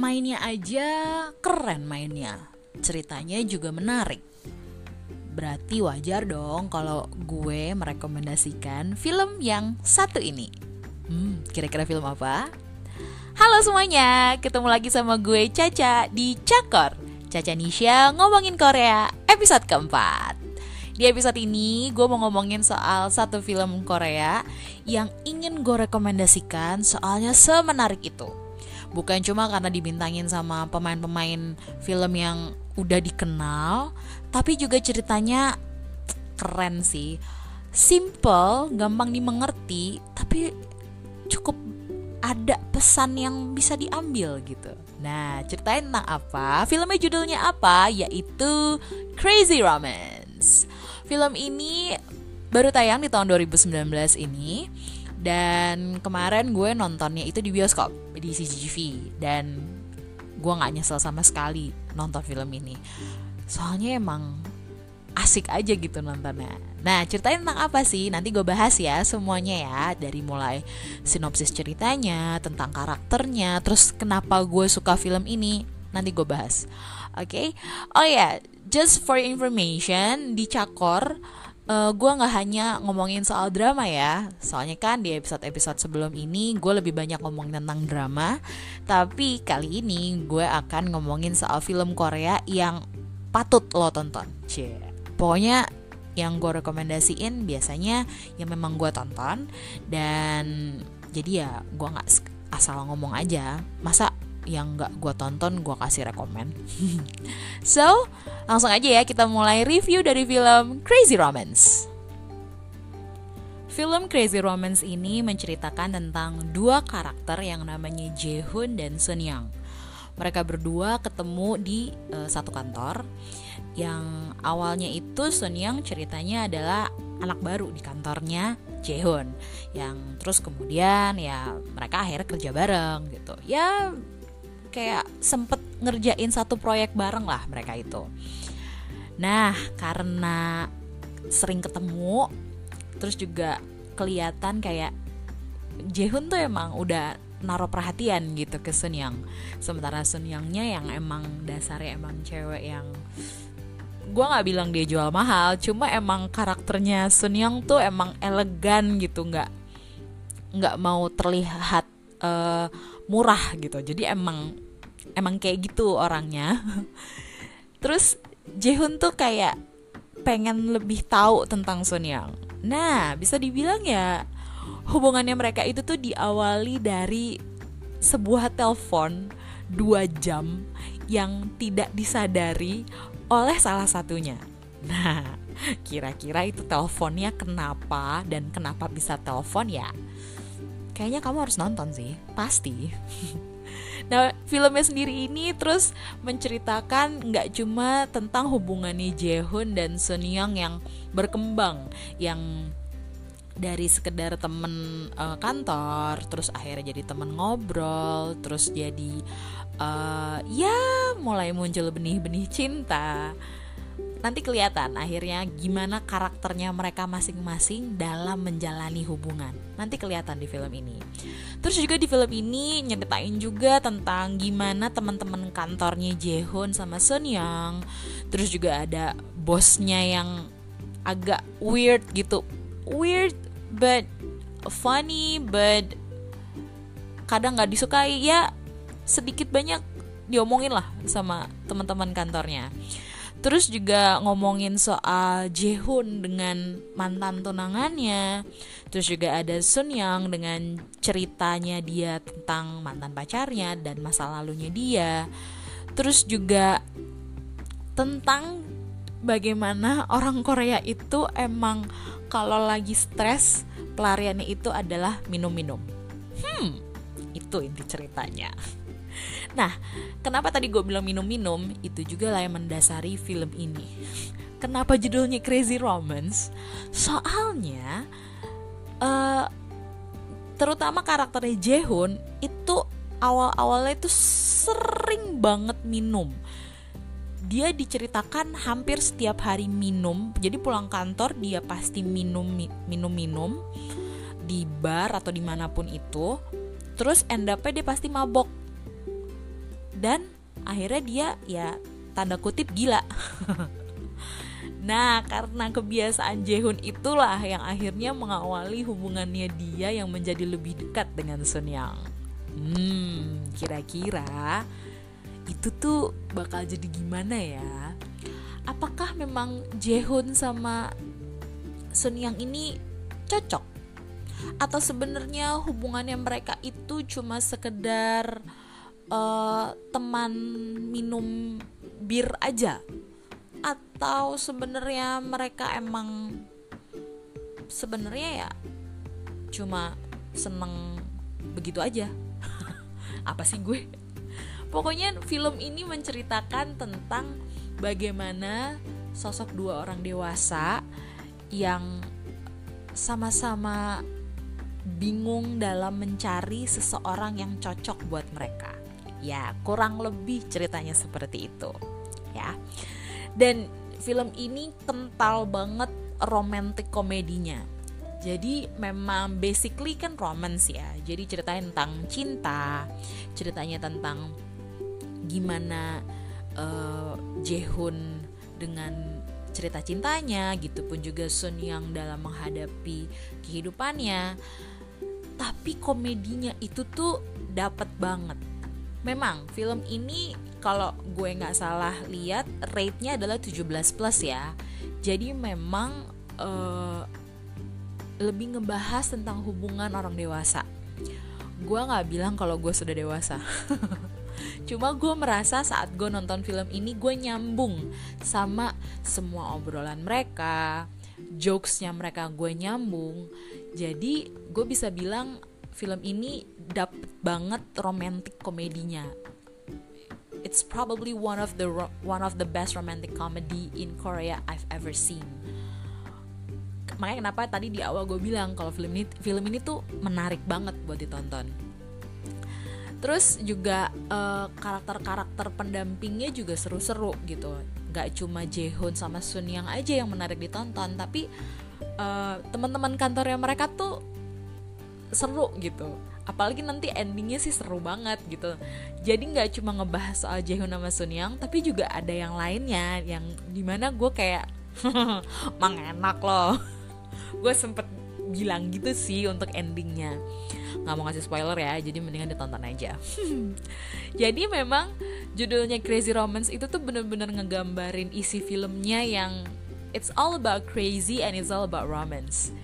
pemainnya aja keren mainnya. Ceritanya juga menarik. Berarti wajar dong kalau gue merekomendasikan film yang satu ini. Hmm, kira-kira film apa? Halo semuanya, ketemu lagi sama gue Caca di Cakor. Caca Nisha ngomongin Korea episode keempat. Di episode ini gue mau ngomongin soal satu film Korea yang ingin gue rekomendasikan soalnya semenarik itu. Bukan cuma karena dibintangin sama pemain-pemain film yang udah dikenal, tapi juga ceritanya keren sih. Simple, gampang dimengerti, tapi cukup ada pesan yang bisa diambil gitu. Nah, ceritain tentang apa? Filmnya judulnya apa? Yaitu Crazy Romance. Film ini baru tayang di tahun 2019 ini dan kemarin gue nontonnya itu di bioskop di CGV dan gue nggak nyesel sama sekali nonton film ini. Soalnya emang asik aja gitu nontonnya. Nah ceritain tentang apa sih? Nanti gue bahas ya semuanya ya. Dari mulai sinopsis ceritanya tentang karakternya terus kenapa gue suka film ini. Nanti gue bahas. Oke? Okay? oh ya yeah just for information di Cakor uh, gue nggak hanya ngomongin soal drama ya. Soalnya kan di episode-episode sebelum ini gue lebih banyak ngomongin tentang drama. Tapi kali ini gue akan ngomongin soal film Korea yang patut lo tonton. Cie. pokoknya yang gue rekomendasiin biasanya yang memang gue tonton. Dan jadi ya gue nggak asal ngomong aja. Masa yang gak gue tonton gue kasih rekomend so langsung aja ya kita mulai review dari film Crazy Romance Film Crazy Romance ini menceritakan tentang dua karakter yang namanya Jaehoon dan Sun Yang. Mereka berdua ketemu di uh, satu kantor yang awalnya itu Sun Yang ceritanya adalah anak baru di kantornya Jaehoon yang terus kemudian ya mereka akhirnya kerja bareng gitu. Ya kayak sempet ngerjain satu proyek bareng lah mereka itu. Nah, karena sering ketemu, terus juga kelihatan kayak Jehun tuh emang udah naruh perhatian gitu ke Sun Yang. Sementara Sun Yangnya yang emang dasarnya emang cewek yang gue nggak bilang dia jual mahal, cuma emang karakternya Sun Yang tuh emang elegan gitu, nggak nggak mau terlihat uh, murah gitu. Jadi emang emang kayak gitu orangnya. Terus Jehun tuh kayak pengen lebih tahu tentang Sun Yang. Nah bisa dibilang ya hubungannya mereka itu tuh diawali dari sebuah telepon dua jam yang tidak disadari oleh salah satunya. Nah kira-kira itu teleponnya kenapa dan kenapa bisa telepon ya kayaknya kamu harus nonton sih. Pasti. Nah filmnya sendiri ini terus menceritakan nggak cuma tentang hubungannya Jaehoon dan Sun Young yang berkembang yang dari sekedar temen uh, kantor terus akhirnya jadi temen ngobrol terus jadi uh, ya mulai muncul benih-benih cinta nanti kelihatan akhirnya gimana karakternya mereka masing-masing dalam menjalani hubungan. Nanti kelihatan di film ini. Terus juga di film ini nyeritain juga tentang gimana teman-teman kantornya Jaehoon sama Sun Young. Terus juga ada bosnya yang agak weird gitu. Weird but funny but kadang nggak disukai ya sedikit banyak diomongin lah sama teman-teman kantornya. Terus juga ngomongin soal Jehun dengan mantan tunangannya. Terus juga ada Sun Yang dengan ceritanya dia tentang mantan pacarnya dan masa lalunya dia. Terus juga tentang bagaimana orang Korea itu emang kalau lagi stres pelariannya itu adalah minum-minum. Hmm, itu inti ceritanya. Nah, kenapa tadi gue bilang minum-minum? Itu juga lah yang mendasari film ini. Kenapa judulnya Crazy Romance? Soalnya, uh, terutama karakternya Jaehoon itu awal-awalnya itu sering banget minum. Dia diceritakan hampir setiap hari minum. Jadi pulang kantor dia pasti minum minum minum di bar atau di mana pun itu. Terus end up dia pasti mabok dan akhirnya dia ya tanda kutip gila Nah, karena kebiasaan Jehun itulah yang akhirnya mengawali hubungannya dia yang menjadi lebih dekat dengan Sun Yang. Hmm, kira-kira itu tuh bakal jadi gimana ya? Apakah memang Jehun sama Sun Yang ini cocok? Atau sebenarnya hubungannya mereka itu cuma sekedar uh, teman minum bir aja? atau sebenarnya mereka emang sebenarnya ya cuma seneng begitu aja apa sih gue pokoknya film ini menceritakan tentang bagaimana sosok dua orang dewasa yang sama-sama bingung dalam mencari seseorang yang cocok buat mereka. Ya, kurang lebih ceritanya seperti itu. Ya. Dan film ini kental banget romantic komedinya. Jadi memang basically kan romance ya. Jadi ceritanya tentang cinta ceritanya tentang gimana uh, Jehun dengan cerita cintanya gitu pun juga Sun yang dalam menghadapi kehidupannya. Tapi komedinya itu tuh dapat banget memang film ini kalau gue nggak salah lihat rate-nya adalah 17 plus ya. Jadi memang uh, lebih ngebahas tentang hubungan orang dewasa. Gue nggak bilang kalau gue sudah dewasa. Cuma gue merasa saat gue nonton film ini gue nyambung sama semua obrolan mereka jokesnya mereka gue nyambung. Jadi gue bisa bilang film ini dapet banget romantic komedinya it's probably one of the one of the best romantic comedy in Korea I've ever seen. Makanya kenapa tadi di awal gue bilang kalau film ini film ini tuh menarik banget buat ditonton. Terus juga uh, karakter-karakter pendampingnya juga seru-seru gitu. Gak cuma Jaehoon sama Sun yang aja yang menarik ditonton, tapi uh, teman-teman kantornya mereka tuh seru gitu. Apalagi nanti endingnya sih seru banget gitu. Jadi nggak cuma ngebahas soal Jaehoon sama Sun Yang tapi juga ada yang lainnya yang di mana gue kayak mang enak loh. Gue sempet bilang gitu sih untuk endingnya. Nggak mau ngasih spoiler ya jadi mendingan ditonton aja. Jadi memang judulnya Crazy Romance itu tuh bener-bener ngegambarin isi filmnya yang it's all about crazy and it's all about romance.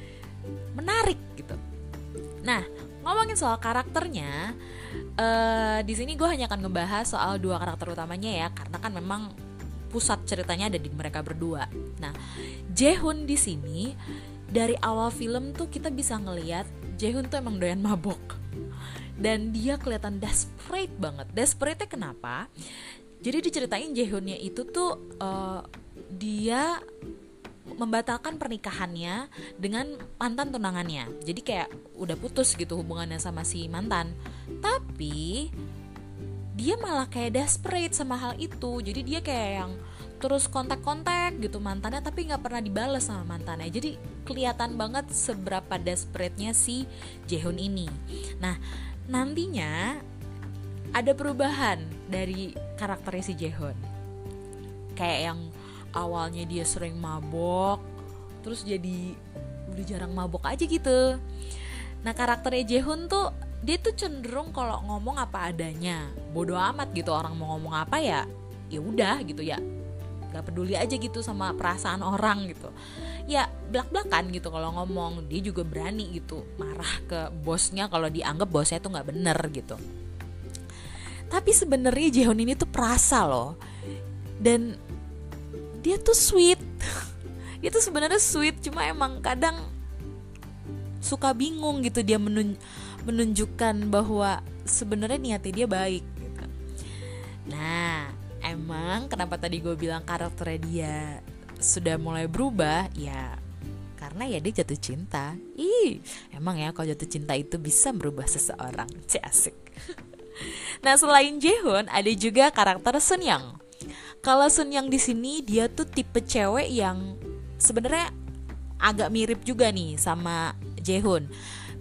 Menarik nah ngomongin soal karakternya uh, di sini gue hanya akan ngebahas soal dua karakter utamanya ya karena kan memang pusat ceritanya ada di mereka berdua. Nah Jehun di sini dari awal film tuh kita bisa ngelihat Jehun tuh emang doyan mabok. Dan dia kelihatan desperate banget. Desperate kenapa? Jadi diceritain Jehunnya itu tuh uh, dia membatalkan pernikahannya dengan mantan tunangannya. Jadi kayak udah putus gitu hubungannya sama si mantan. Tapi dia malah kayak desperate sama hal itu. Jadi dia kayak yang terus kontak-kontak gitu mantannya tapi nggak pernah dibales sama mantannya. Jadi kelihatan banget seberapa desperate-nya si Jehun ini. Nah, nantinya ada perubahan dari karakternya si Jehun. Kayak yang awalnya dia sering mabok terus jadi udah jarang mabok aja gitu. Nah karakternya Jehun tuh dia tuh cenderung kalau ngomong apa adanya. Bodoh amat gitu orang mau ngomong apa ya ya udah gitu ya. Nggak peduli aja gitu sama perasaan orang gitu. Ya belak belakan gitu kalau ngomong. Dia juga berani gitu marah ke bosnya kalau dianggap bosnya tuh nggak bener gitu. Tapi sebenarnya Jehun ini tuh perasa loh. Dan dia tuh sweet dia tuh sebenarnya sweet cuma emang kadang suka bingung gitu dia menun menunjukkan bahwa sebenarnya niatnya dia baik gitu. Nah, emang kenapa tadi gue bilang karakternya dia sudah mulai berubah? Ya karena ya dia jatuh cinta. Ih, emang ya kalau jatuh cinta itu bisa merubah seseorang. Cik asik. nah, selain Jehun, ada juga karakter Sun Yang. Kalau Sun Yang di sini dia tuh tipe cewek yang sebenarnya agak mirip juga nih sama Jaehoon.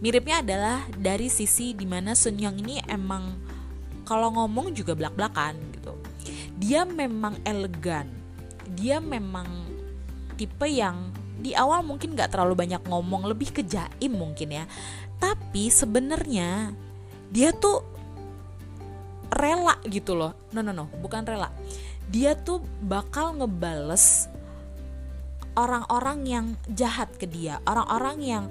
Miripnya adalah dari sisi di mana Sun Yang ini emang kalau ngomong juga belak-belakan gitu. Dia memang elegan. Dia memang tipe yang di awal mungkin nggak terlalu banyak ngomong lebih ke jaim mungkin ya. Tapi sebenarnya dia tuh rela gitu loh. No no no bukan rela dia tuh bakal ngebales orang-orang yang jahat ke dia. Orang-orang yang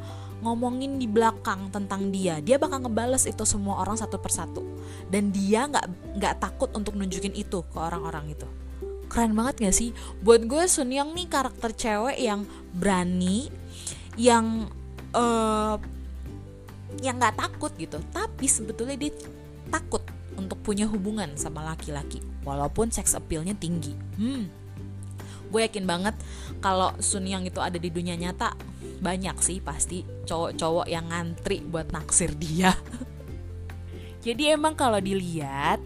ngomongin di belakang tentang dia. Dia bakal ngebales itu semua orang satu persatu. Dan dia nggak nggak takut untuk nunjukin itu ke orang-orang itu. Keren banget gak sih? Buat gue Sun Yang nih karakter cewek yang berani yang uh, yang nggak takut gitu. Tapi sebetulnya dia takut untuk punya hubungan sama laki-laki walaupun seks appealnya tinggi hmm gue yakin banget kalau Sun Yang itu ada di dunia nyata banyak sih pasti cowok-cowok yang ngantri buat naksir dia. Jadi emang kalau dilihat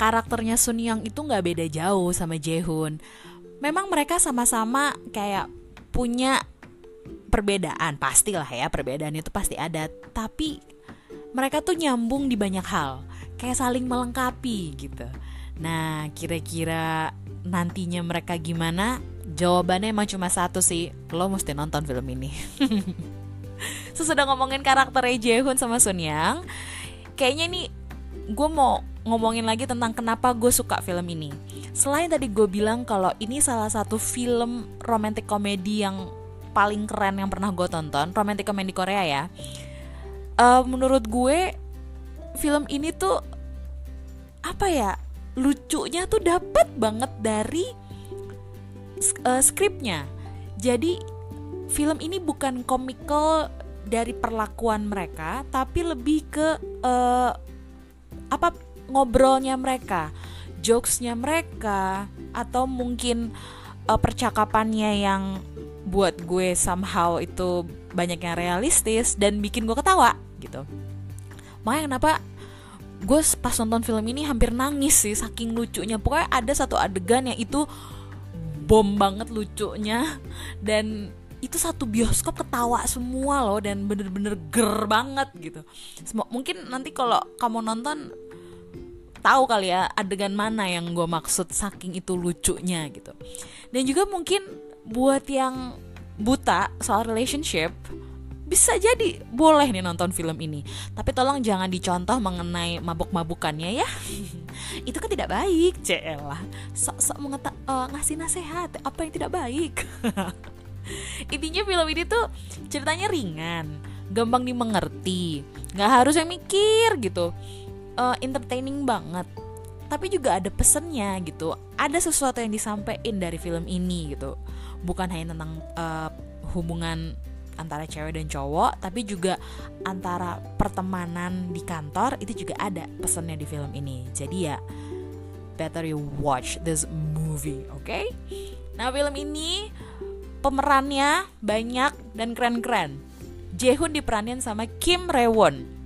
karakternya Sun Young itu nggak beda jauh sama Jaehoon. Memang mereka sama-sama kayak punya perbedaan, pastilah ya perbedaan itu pasti ada. Tapi mereka tuh nyambung di banyak hal, kayak saling melengkapi gitu. Nah, kira-kira nantinya mereka gimana? Jawabannya emang cuma satu sih, lo mesti nonton film ini. Sesudah ngomongin karakter Jaehoon sama Sun Yang, kayaknya nih gue mau ngomongin lagi tentang kenapa gue suka film ini. Selain tadi gue bilang kalau ini salah satu film romantic komedi yang paling keren yang pernah gue tonton, romantic komedi Korea ya. Uh, menurut gue film ini tuh apa ya lucunya tuh dapat banget dari uh, skripnya. Jadi film ini bukan komikal dari perlakuan mereka, tapi lebih ke uh, apa ngobrolnya mereka, jokesnya mereka, atau mungkin uh, percakapannya yang buat gue somehow itu banyak yang realistis dan bikin gue ketawa gitu. Makanya kenapa gue pas nonton film ini hampir nangis sih saking lucunya. Pokoknya ada satu adegan yang itu bom banget lucunya dan itu satu bioskop ketawa semua loh dan bener-bener ger banget gitu. Mungkin nanti kalau kamu nonton tahu kali ya adegan mana yang gue maksud saking itu lucunya gitu. Dan juga mungkin buat yang buta soal relationship bisa jadi boleh nih nonton film ini. Tapi tolong jangan dicontoh mengenai mabuk-mabukannya ya. itu kan tidak baik celah sok-sok mengeta uh, ngasih nasihat apa yang tidak baik. Intinya film ini tuh ceritanya ringan gampang dimengerti nggak harus yang mikir gitu. Uh, entertaining banget. Tapi juga ada pesennya gitu. Ada sesuatu yang disampaikan dari film ini gitu. Bukan hanya tentang uh, hubungan antara cewek dan cowok tapi juga antara pertemanan di kantor itu juga ada pesannya di film ini. Jadi ya better you watch this movie oke okay? nah film ini pemerannya banyak dan keren-keren. Jaehoon diperanin sama Kim Rewon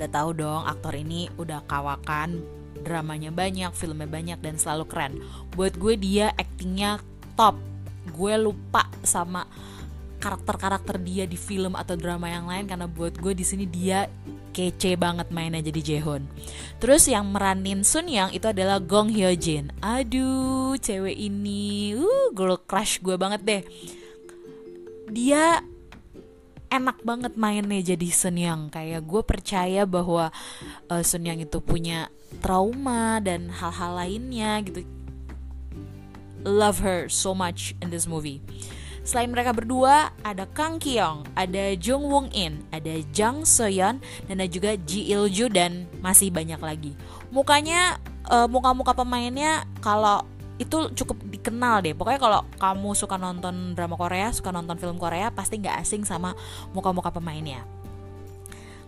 udah tahu dong aktor ini udah kawakan dramanya banyak filmnya banyak dan selalu keren. Buat gue dia aktingnya top. Gue lupa sama karakter-karakter dia di film atau drama yang lain karena buat gue di sini dia kece banget mainnya jadi Jaehoon. Terus yang meranin Sun Yang itu adalah Gong Hyo Jin. Aduh, cewek ini, uh, girl crush gue banget deh. Dia enak banget mainnya jadi Sun Yang. Kayak gue percaya bahwa uh, Sun Yang itu punya trauma dan hal-hal lainnya gitu. Love her so much in this movie. Selain mereka berdua, ada Kang Kyung, ada Jung Won In, ada Jang Soyeon, dan ada juga Ji Il Ju dan masih banyak lagi. Mukanya, uh, muka-muka pemainnya kalau itu cukup dikenal deh. Pokoknya kalau kamu suka nonton drama Korea, suka nonton film Korea, pasti nggak asing sama muka-muka pemainnya.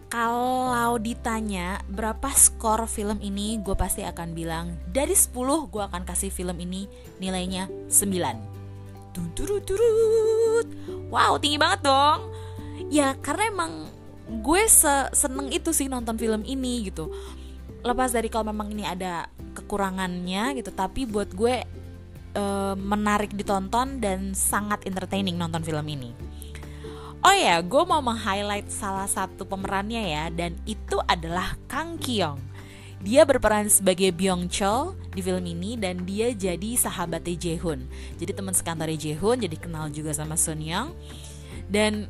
Kalau ditanya berapa skor film ini, gue pasti akan bilang dari 10 gue akan kasih film ini nilainya 9 turut wow tinggi banget dong. Ya karena emang gue se seneng itu sih nonton film ini gitu. Lepas dari kalau memang ini ada kekurangannya gitu tapi buat gue e, menarik ditonton dan sangat entertaining nonton film ini. Oh ya gue mau meng-highlight salah satu pemerannya ya dan itu adalah Kang Kyung dia berperan sebagai Byung Chul di film ini dan dia jadi sahabatnya Jaehoon. Jadi teman sekantornya Jaehoon, jadi kenal juga sama Sun Young. Dan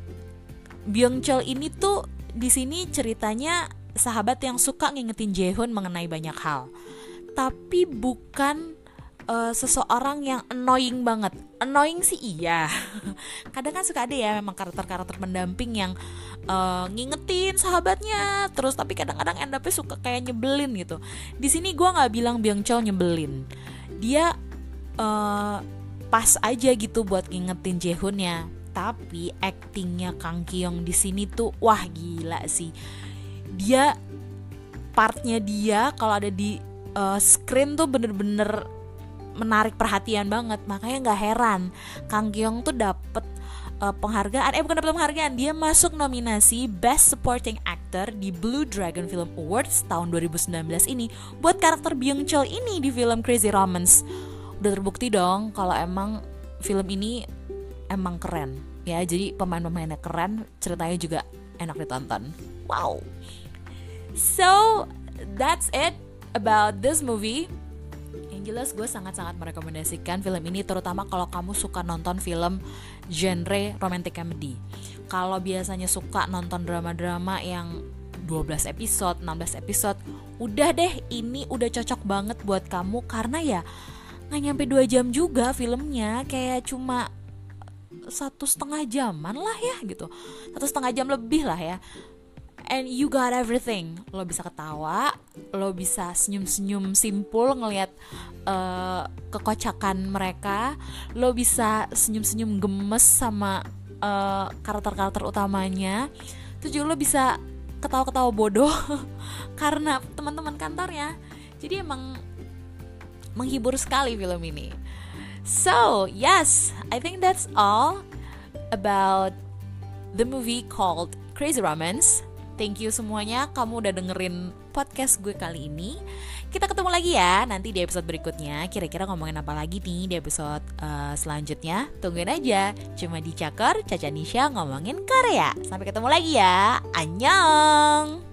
Byung Chul ini tuh di sini ceritanya sahabat yang suka ngingetin Jaehoon mengenai banyak hal. Tapi bukan uh, seseorang yang annoying banget. Annoying sih iya. Kadang kan suka ada ya memang karakter-karakter pendamping yang uh, ngingetin sahabatnya terus tapi kadang-kadang end up suka kayak nyebelin gitu di sini gue nggak bilang Byung Chul nyebelin dia uh, pas aja gitu buat ngingetin Jaehoon ya tapi actingnya Kang Kyung di sini tuh wah gila sih dia partnya dia kalau ada di uh, screen tuh bener-bener menarik perhatian banget. Makanya nggak heran Kang Kyung tuh dapet uh, penghargaan eh bukan dapat penghargaan dia masuk nominasi Best Supporting Actor di Blue Dragon Film Awards tahun 2019 ini. Buat karakter Byung Chul ini di film Crazy Romance. Udah terbukti dong kalau emang film ini emang keren. Ya jadi pemain-pemainnya keren ceritanya juga enak ditonton. Wow. So that's it about this movie jelas gue sangat-sangat merekomendasikan film ini terutama kalau kamu suka nonton film genre romantic comedy. Kalau biasanya suka nonton drama-drama yang 12 episode, 16 episode, udah deh ini udah cocok banget buat kamu. Karena ya nggak nyampe dua jam juga filmnya kayak cuma satu setengah jaman lah ya gitu. Satu setengah jam lebih lah ya and you got everything. Lo bisa ketawa lo bisa senyum-senyum simpul ngelihat uh, kekocakan mereka lo bisa senyum-senyum gemes sama uh, karakter-karakter utamanya. Terus juga lo bisa ketawa-ketawa bodoh karena teman-teman kantornya. Jadi emang menghibur sekali film ini. So yes I think that's all about the movie called Crazy Romance Thank you semuanya kamu udah dengerin podcast gue kali ini. Kita ketemu lagi ya nanti di episode berikutnya. Kira-kira ngomongin apa lagi nih di episode uh, selanjutnya? Tungguin aja. Cuma di Cakor, Caca Nisha ngomongin Korea. Sampai ketemu lagi ya. Annyeong!